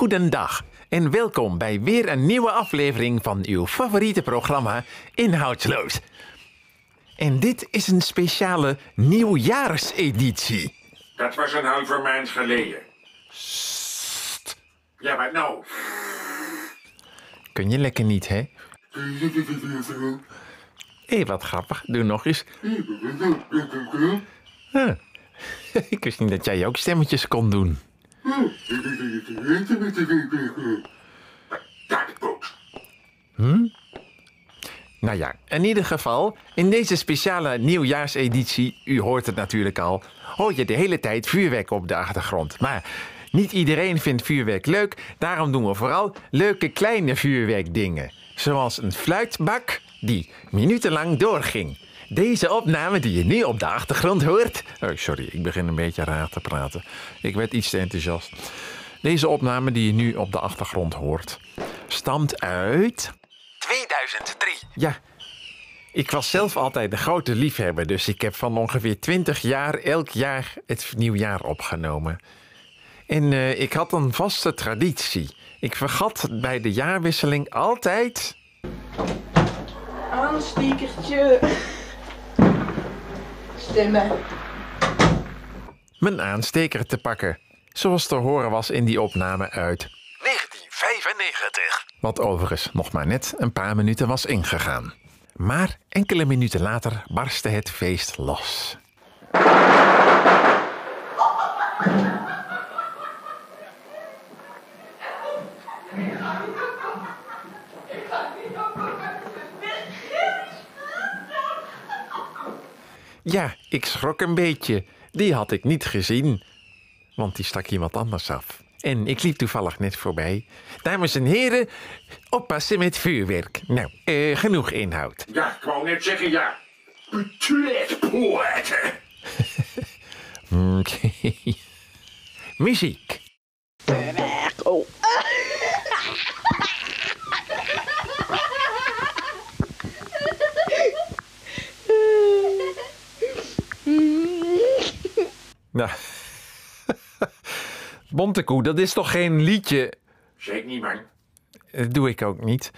Goedendag en welkom bij weer een nieuwe aflevering van uw favoriete programma Inhoudsloos. En dit is een speciale nieuwjaarseditie. Dat was een halve maand geleden. Ja, wat nou? Kun je lekker niet, hè? Hé, wat grappig. Doe nog eens. Ah. Ik wist niet dat jij ook stemmetjes kon doen. Dakpoot. Nou ja, in ieder geval, in deze speciale nieuwjaarseditie, u hoort het natuurlijk al, hoor je de hele tijd vuurwerk op de achtergrond. Maar niet iedereen vindt vuurwerk leuk, daarom doen we vooral leuke kleine vuurwerkdingen. Zoals een fluitbak die minutenlang doorging. Deze opname die je nu op de achtergrond hoort. Oh, sorry, ik begin een beetje raar te praten. Ik werd iets te enthousiast. Deze opname die je nu op de achtergrond hoort, stamt uit 2003. Ja, ik was zelf altijd de grote liefhebber, dus ik heb van ongeveer 20 jaar elk jaar het nieuwjaar opgenomen. En eh, ik had een vaste traditie. Ik vergat bij de jaarwisseling altijd. Aanstekertje. Stemmen. mijn aansteker te pakken. Zoals te horen was in die opname uit 1995. Wat overigens nog maar net een paar minuten was ingegaan. Maar enkele minuten later barstte het feest los. Ja, ik schrok een beetje. Die had ik niet gezien. Want die stak iemand anders af. En ik liep toevallig net voorbij. Dames en heren, oppassen met vuurwerk. Nou, eh, genoeg inhoud. Ja, ik wou net zeggen ja. Toiletpoorten. Oké. Muziek. Oh. Nou. Bontekoe, dat is toch geen liedje? Zeg niet, man. Dat doe ik ook niet.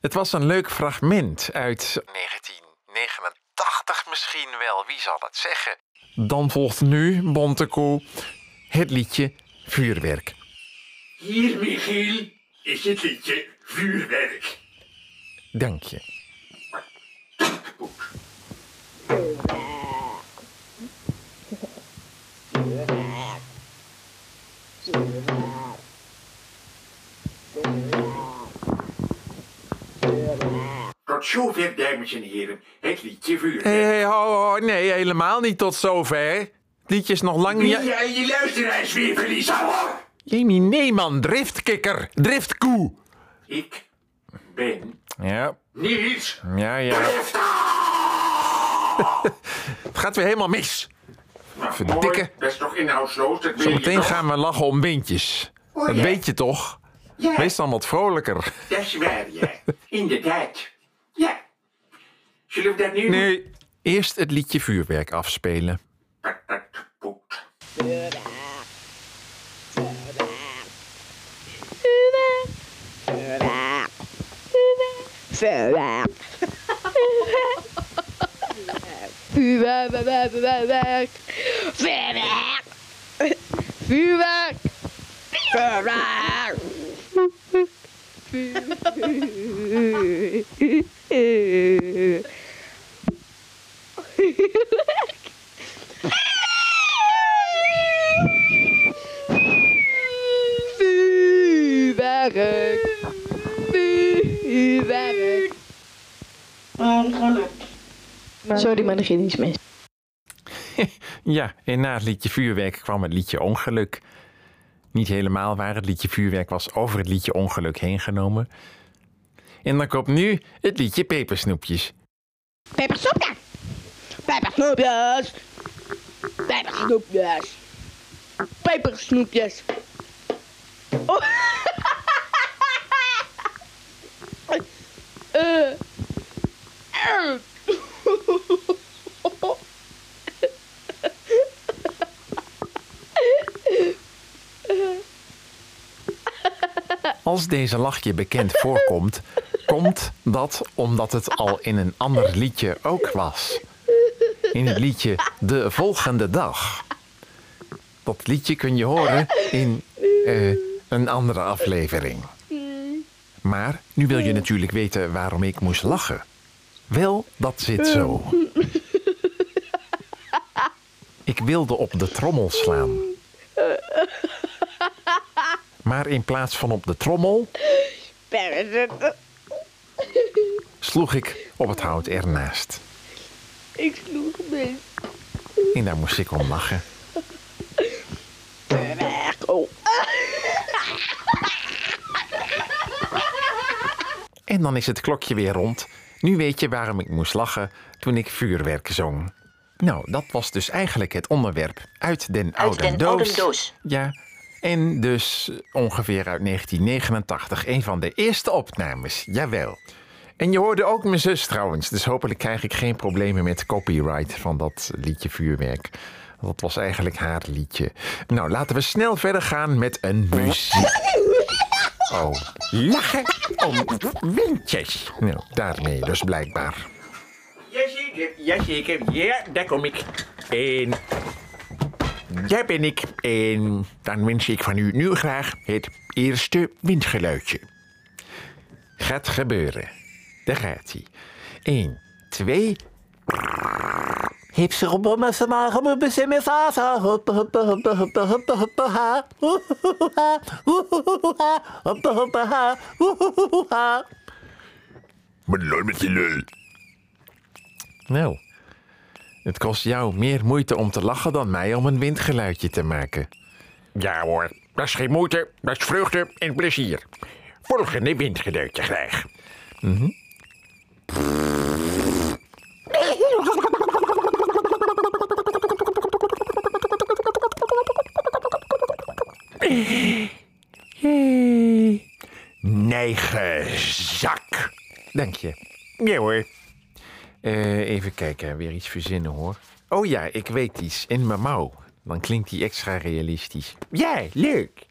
Het was een leuk fragment uit 1989 misschien wel, wie zal het zeggen? Dan volgt nu, Bontekoe, het liedje Vuurwerk. Hier, Michiel, is het liedje vuurwerk. Dank je. Zover, dames en heren, het liedje vuurwerk. Hé, hey, ho, ho, nee, helemaal niet tot zover. Het liedje is nog lang niet... jij je luisteraars weer verliezen, hoor. Jamie, nee man, driftkikker, driftkoe. Ik ben Ja, Niels ja, ja. Het gaat weer helemaal mis. Nou, Verdikke. mooi, Dat is toch inhoudsloos, dat Zometeen gaan we lachen om windjes. Oh, Dat ja. weet je toch? Ja, Wees dan wat vrolijker. dat is waar, ja. Inderdaad. Ja. Zullen we dat nu? Nee, eerst het liedje vuurwerk afspelen. Tak, poet. Vuurwerk. Vuurwerk. Vuurwerk. Vuurwerk. Vuurwerk. Vuurwerk. Vuurwerk. Vuurwerk. Sorry, maar er ging iets mis. Ja, en na het liedje vuurwerk kwam het liedje ongeluk. Niet helemaal waar, het liedje vuurwerk was over het liedje ongeluk heen genomen. En dan komt nu het liedje pepersnoepjes. Pepersnoepjes. Pepersnoepjes. Pepersnoepjes. Pepersnoepjes. Oh. Eh. Als deze lach je bekend voorkomt, komt dat omdat het al in een ander liedje ook was. In het liedje De Volgende Dag. Dat liedje kun je horen in eh, een andere aflevering. Maar nu wil je natuurlijk weten waarom ik moest lachen. Wel, dat zit zo. Ik wilde op de trommel slaan. Maar in plaats van op de trommel sloeg ik op het hout ernaast. Ik sloeg mee. En daar moest ik om lachen. Oh. En dan is het klokje weer rond. Nu weet je waarom ik moest lachen toen ik vuurwerk zong. Nou, dat was dus eigenlijk het onderwerp uit den oude den doos. oude doos. Ja, en dus ongeveer uit 1989. Een van de eerste opnames, jawel. En je hoorde ook mijn zus trouwens, dus hopelijk krijg ik geen problemen met copyright van dat liedje Vuurwerk. Dat was eigenlijk haar liedje. Nou, laten we snel verder gaan met een muziek. Oh, lachen om windjes. Nou, daarmee dus blijkbaar. Jazeker, jazeker. Ja, daar kom ik. En daar ben ik. En dan wens ik van u nu graag het eerste windgeluidje. Gaat gebeuren. Daar gaat hij. 1, 2. Hipse robben ze robben met z'n hoppe ha. Ha. Wat lol met je lul. Nou, het kost jou meer moeite om te lachen dan mij om een windgeluidje te maken. Ja hoor, dat is geen moeite, dat is vreugde en plezier. Volgende windgeluidje graag. Neigenzak. Dank je. Ja hoor. Eh, even kijken, weer iets verzinnen hoor. Oh ja, ik weet iets. In mijn mouw. Dan klinkt die extra realistisch. Ja, leuk.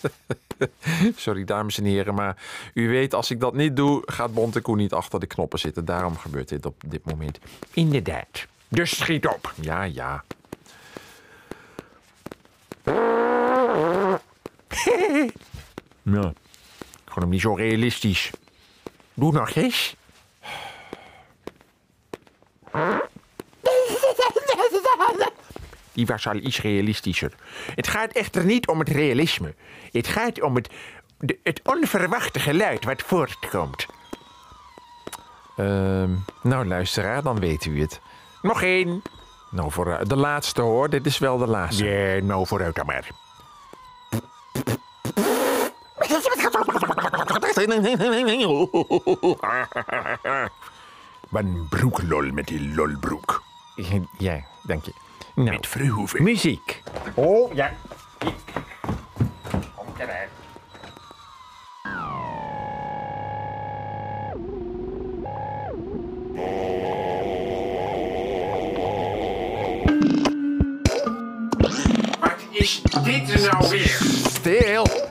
Sorry, dames en heren, maar u weet, als ik dat niet doe, gaat Bonte Koe niet achter de knoppen zitten. Daarom gebeurt dit op dit moment. Inderdaad. Dus schiet op. Ja, ja. Ja. Ik vond hem niet zo realistisch. Doe nog eens. Die was al iets realistischer. Het gaat echter niet om het realisme. Het gaat om het, de- het onverwachte geluid wat voortkomt. Ehm, nou, luisteraar, dan weet u het. Nog één. Nou, voor eh, de laatste hoor. Dit is wel de laatste. Ja, nou vooruit dan maar. Wat een broeklol met die lolbroek. Ja, dank je. Nou, Met Verhoeven. muziek. Oh, ja. Komt eruit. Wat is dit nou weer? Stil!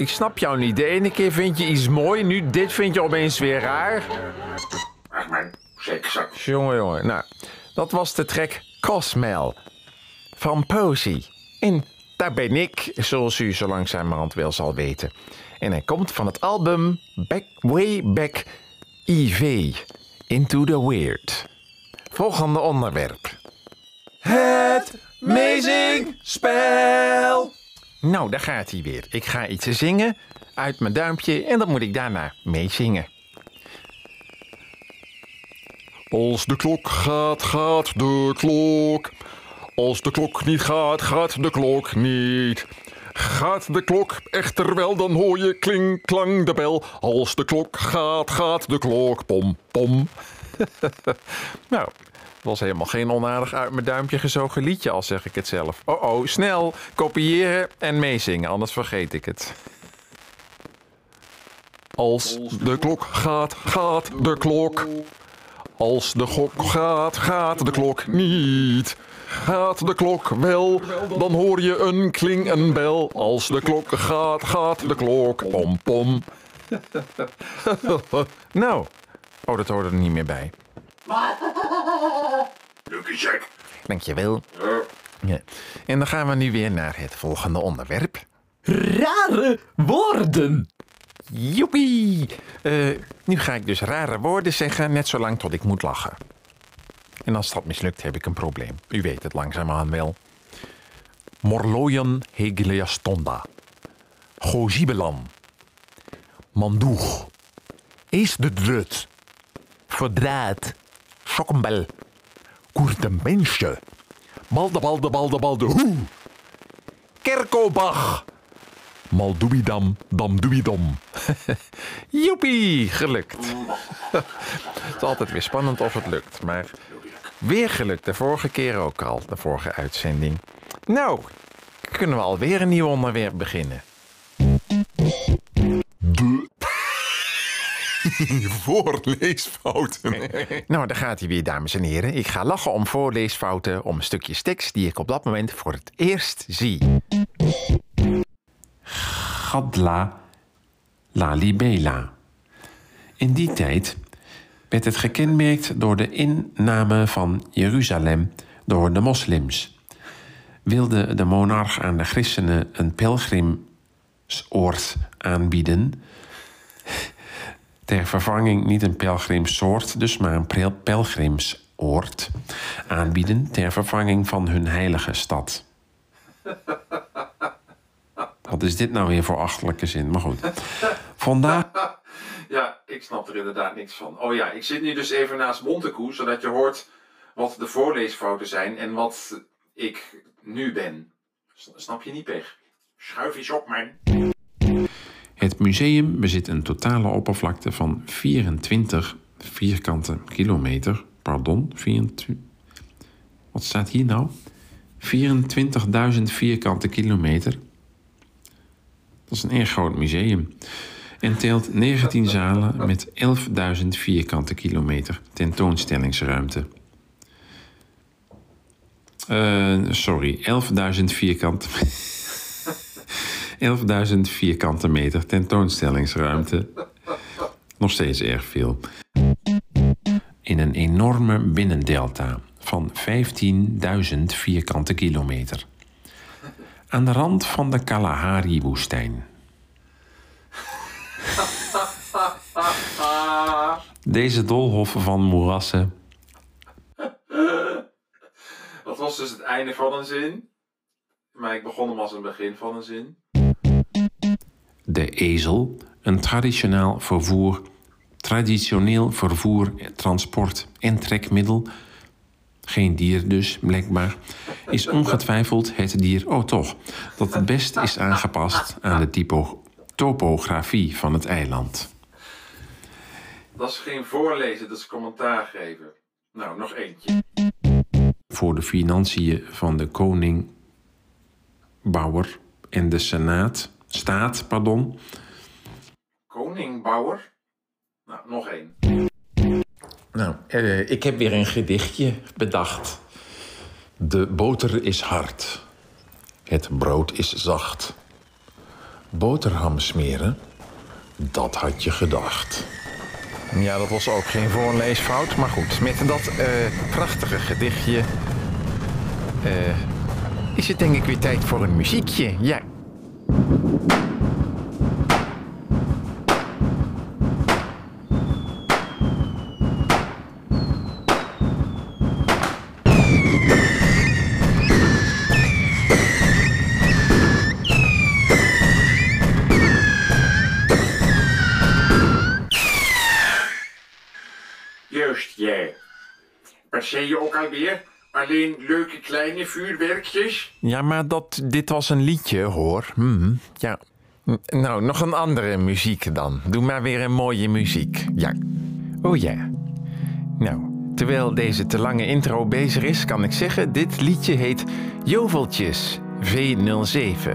Ik snap jou niet. De ene keer vind je iets mooi, nu dit vind je opeens weer raar. Jongen, jongen. Nou, dat was de track Cosmel van Posey. En daar ben ik, zoals u zo langzamerhand wel zal weten. En hij komt van het album Back Way Back IV. Into the Weird. Volgende onderwerp. Het Amazing Spel. Nou, daar gaat hij weer. Ik ga iets zingen uit mijn duimpje en dan moet ik daarna meezingen. Als de klok gaat, gaat de klok. Als de klok niet gaat, gaat de klok niet. Gaat de klok echter wel, dan hoor je kling, klang de bel. Als de klok gaat, gaat de klok pom, pom. Nou, was helemaal geen onaardig uit mijn duimpje gezogen liedje, al zeg ik het zelf. Oh oh, snel, kopiëren en meezingen, anders vergeet ik het. Als de klok gaat, gaat de klok. Als de klok gaat, gaat de klok niet. Gaat de klok wel, dan hoor je een kling, een bel. Als de klok gaat, gaat de klok pom, pom. Nou, oh, dat hoorde er niet meer bij. Lucky Jack. Dankjewel. Ja. En dan gaan we nu weer naar het volgende onderwerp. Rare woorden. Joepie! Eh, nu ga ik dus rare woorden zeggen, net zolang tot ik moet lachen. En als dat mislukt, heb ik een probleem. U weet het langzaamaan wel. Morloyen hegeliastonda. Gozibelan. Mandoeg. Is de drut. Verdraad. Sokkenbel. Koertemensje. Balde balde balde balde hoe. Kerkobach. Maldoebidam, damdoebidom. Joepie, gelukt. het is altijd weer spannend of het lukt, maar weer gelukt. De vorige keer ook al, de vorige uitzending. Nou, kunnen we alweer een nieuw onderwerp beginnen. Voorleesfouten. Nou, daar gaat hij weer, dames en heren. Ik ga lachen om voorleesfouten, om stukjes tekst die ik op dat moment voor het eerst zie. Gadla Lalibela. In die tijd werd het gekenmerkt door de inname van Jeruzalem door de moslims. Wilde de monarch aan de christenen een pelgrimsoord aanbieden, ter vervanging niet een pelgrimsoord, dus maar een pel- pelgrimsoord aanbieden ter vervanging van hun heilige stad. Wat is dit nou weer voor achterlijke zin? Maar goed. Vandaag. Ja, ik snap er inderdaad niks van. Oh ja, ik zit nu dus even naast Montekoe, zodat je hoort wat de voorleesfouten zijn en wat ik nu ben. Snap je niet, Peg? Schuif eens op, man. Het museum bezit een totale oppervlakte van 24 vierkante kilometer. Pardon, 24. Wat staat hier nou? 24.000 vierkante kilometer. Dat is een erg groot museum. En teelt 19 zalen met 11.000 vierkante kilometer tentoonstellingsruimte. Eh, sorry, 11.000 vierkante 11.000 vierkante meter tentoonstellingsruimte. Nog steeds erg veel. In een enorme binnendelta van 15.000 vierkante kilometer. Aan de rand van de Kalahari-woestijn. Deze doolhof van moerassen Dat was dus het einde van een zin. Maar ik begon hem als een begin van een zin. De ezel, een traditioneel vervoer, traditioneel vervoer, transport en trekmiddel, geen dier dus, blijkbaar, is ongetwijfeld het dier, oh toch, dat het best is aangepast aan de typo topografie van het eiland. Dat is geen voorlezen, dat is commentaar geven. Nou, nog eentje. Voor de financiën van de koning, bouwer en de senaat, staat, pardon, Koningbouwer. Nou, nog één. Nou, eh, ik heb weer een gedichtje bedacht. De boter is hard. Het brood is zacht. Boterham smeren? Dat had je gedacht. Ja, dat was ook geen voorleesfout. Maar goed, met dat eh, prachtige gedichtje... eh, is het denk ik weer tijd voor een muziekje. Ja. Juist, jij. Wat zei je ook alweer? Alleen leuke kleine vuurwerkjes? Ja, maar dat, dit was een liedje, hoor. Hm, ja. Nou, nog een andere muziek dan. Doe maar weer een mooie muziek. Ja. Oh ja. Nou, terwijl deze te lange intro bezig is, kan ik zeggen... dit liedje heet Joveltjes V07.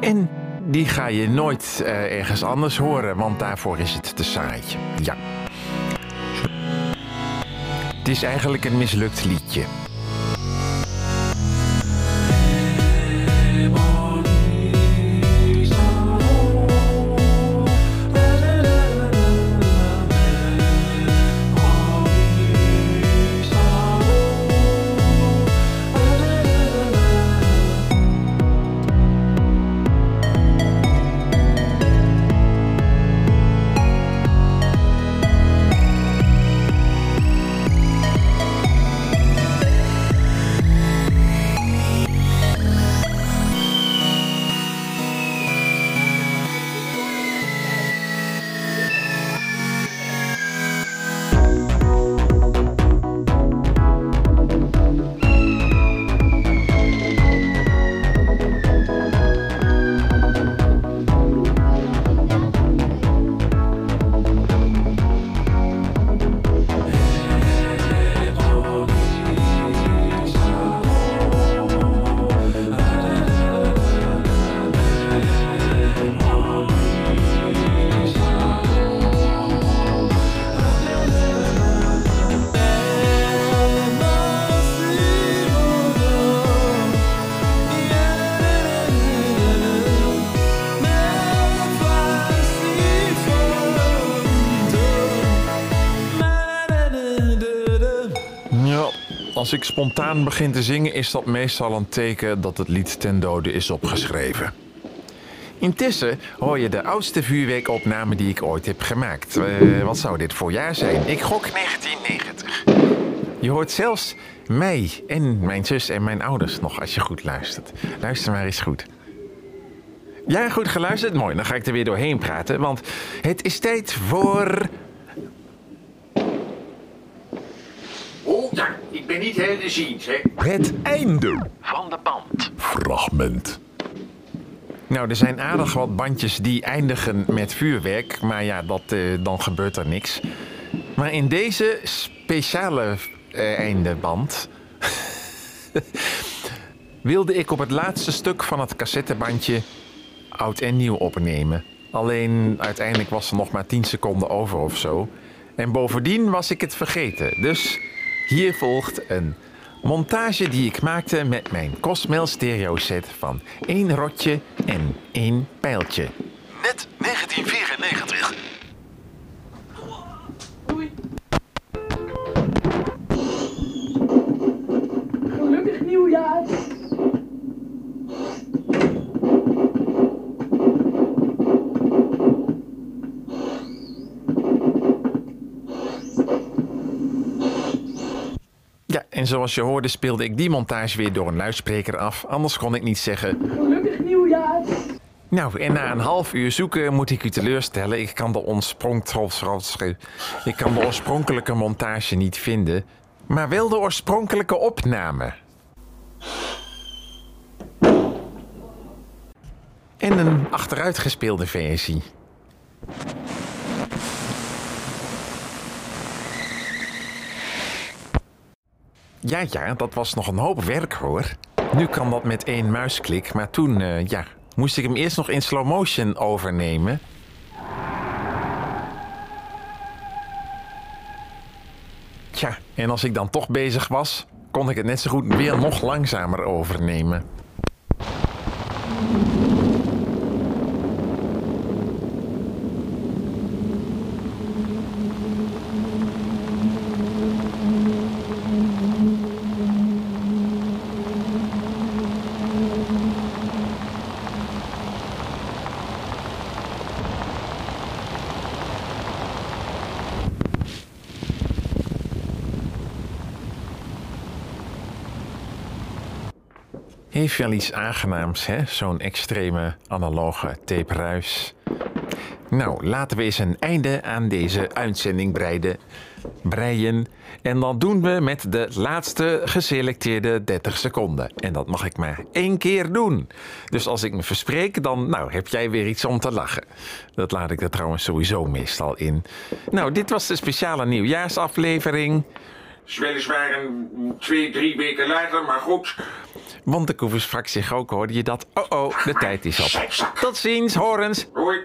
En die ga je nooit eh, ergens anders horen, want daarvoor is het te saai. Ja. Het is eigenlijk een mislukt liedje. Als ik spontaan begin te zingen, is dat meestal een teken dat het lied ten dode is opgeschreven. Intussen hoor je de oudste vuurwerkopname die ik ooit heb gemaakt. Eh, wat zou dit voor jaar zijn? Ik gok 1990. Je hoort zelfs mij en mijn zus en mijn ouders nog als je goed luistert. Luister maar eens goed. Ja, goed geluisterd? Mooi, dan ga ik er weer doorheen praten, want het is tijd voor... Oh ja, ik ben niet hè? Het einde van de band. Fragment. Nou, er zijn aardig wat bandjes die eindigen met vuurwerk. Maar ja, dat, eh, dan gebeurt er niks. Maar in deze speciale eh, eindeband... wilde ik op het laatste stuk van het cassettebandje oud en nieuw opnemen. Alleen uiteindelijk was er nog maar 10 seconden over of zo. En bovendien was ik het vergeten. Dus hier volgt een montage die ik maakte met mijn Cosmel stereo set van één rotje en één pijltje. Net 1994. Zoals je hoorde speelde ik die montage weer door een luidspreker af. Anders kon ik niet zeggen Gelukkig nieuwjaar. Nou, en na een half uur zoeken moet ik u teleurstellen. Ik kan de, oorsprong- ik kan de oorspronkelijke montage niet vinden, maar wel de oorspronkelijke opname. En een achteruitgespeelde versie. Ja, ja, dat was nog een hoop werk hoor. Nu kan dat met één muisklik, maar toen, eh, ja, moest ik hem eerst nog in slow motion overnemen. Tja, en als ik dan toch bezig was, kon ik het net zo goed weer nog langzamer overnemen. Heeft wel iets aangenaams, hè? Zo'n extreme analoge tape-ruis. Nou, laten we eens een einde aan deze uitzending breiden. breien. En dat doen we met de laatste geselecteerde 30 seconden. En dat mag ik maar één keer doen. Dus als ik me verspreek, dan nou, heb jij weer iets om te lachen. Dat laat ik er trouwens sowieso meestal in. Nou, dit was de speciale nieuwjaarsaflevering. Is weliswaar een twee, drie weken later, maar goed. Want de sprak zich ook, hoorde je dat? Oh oh, de tijd is op. Tot ziens, horens. Hoi.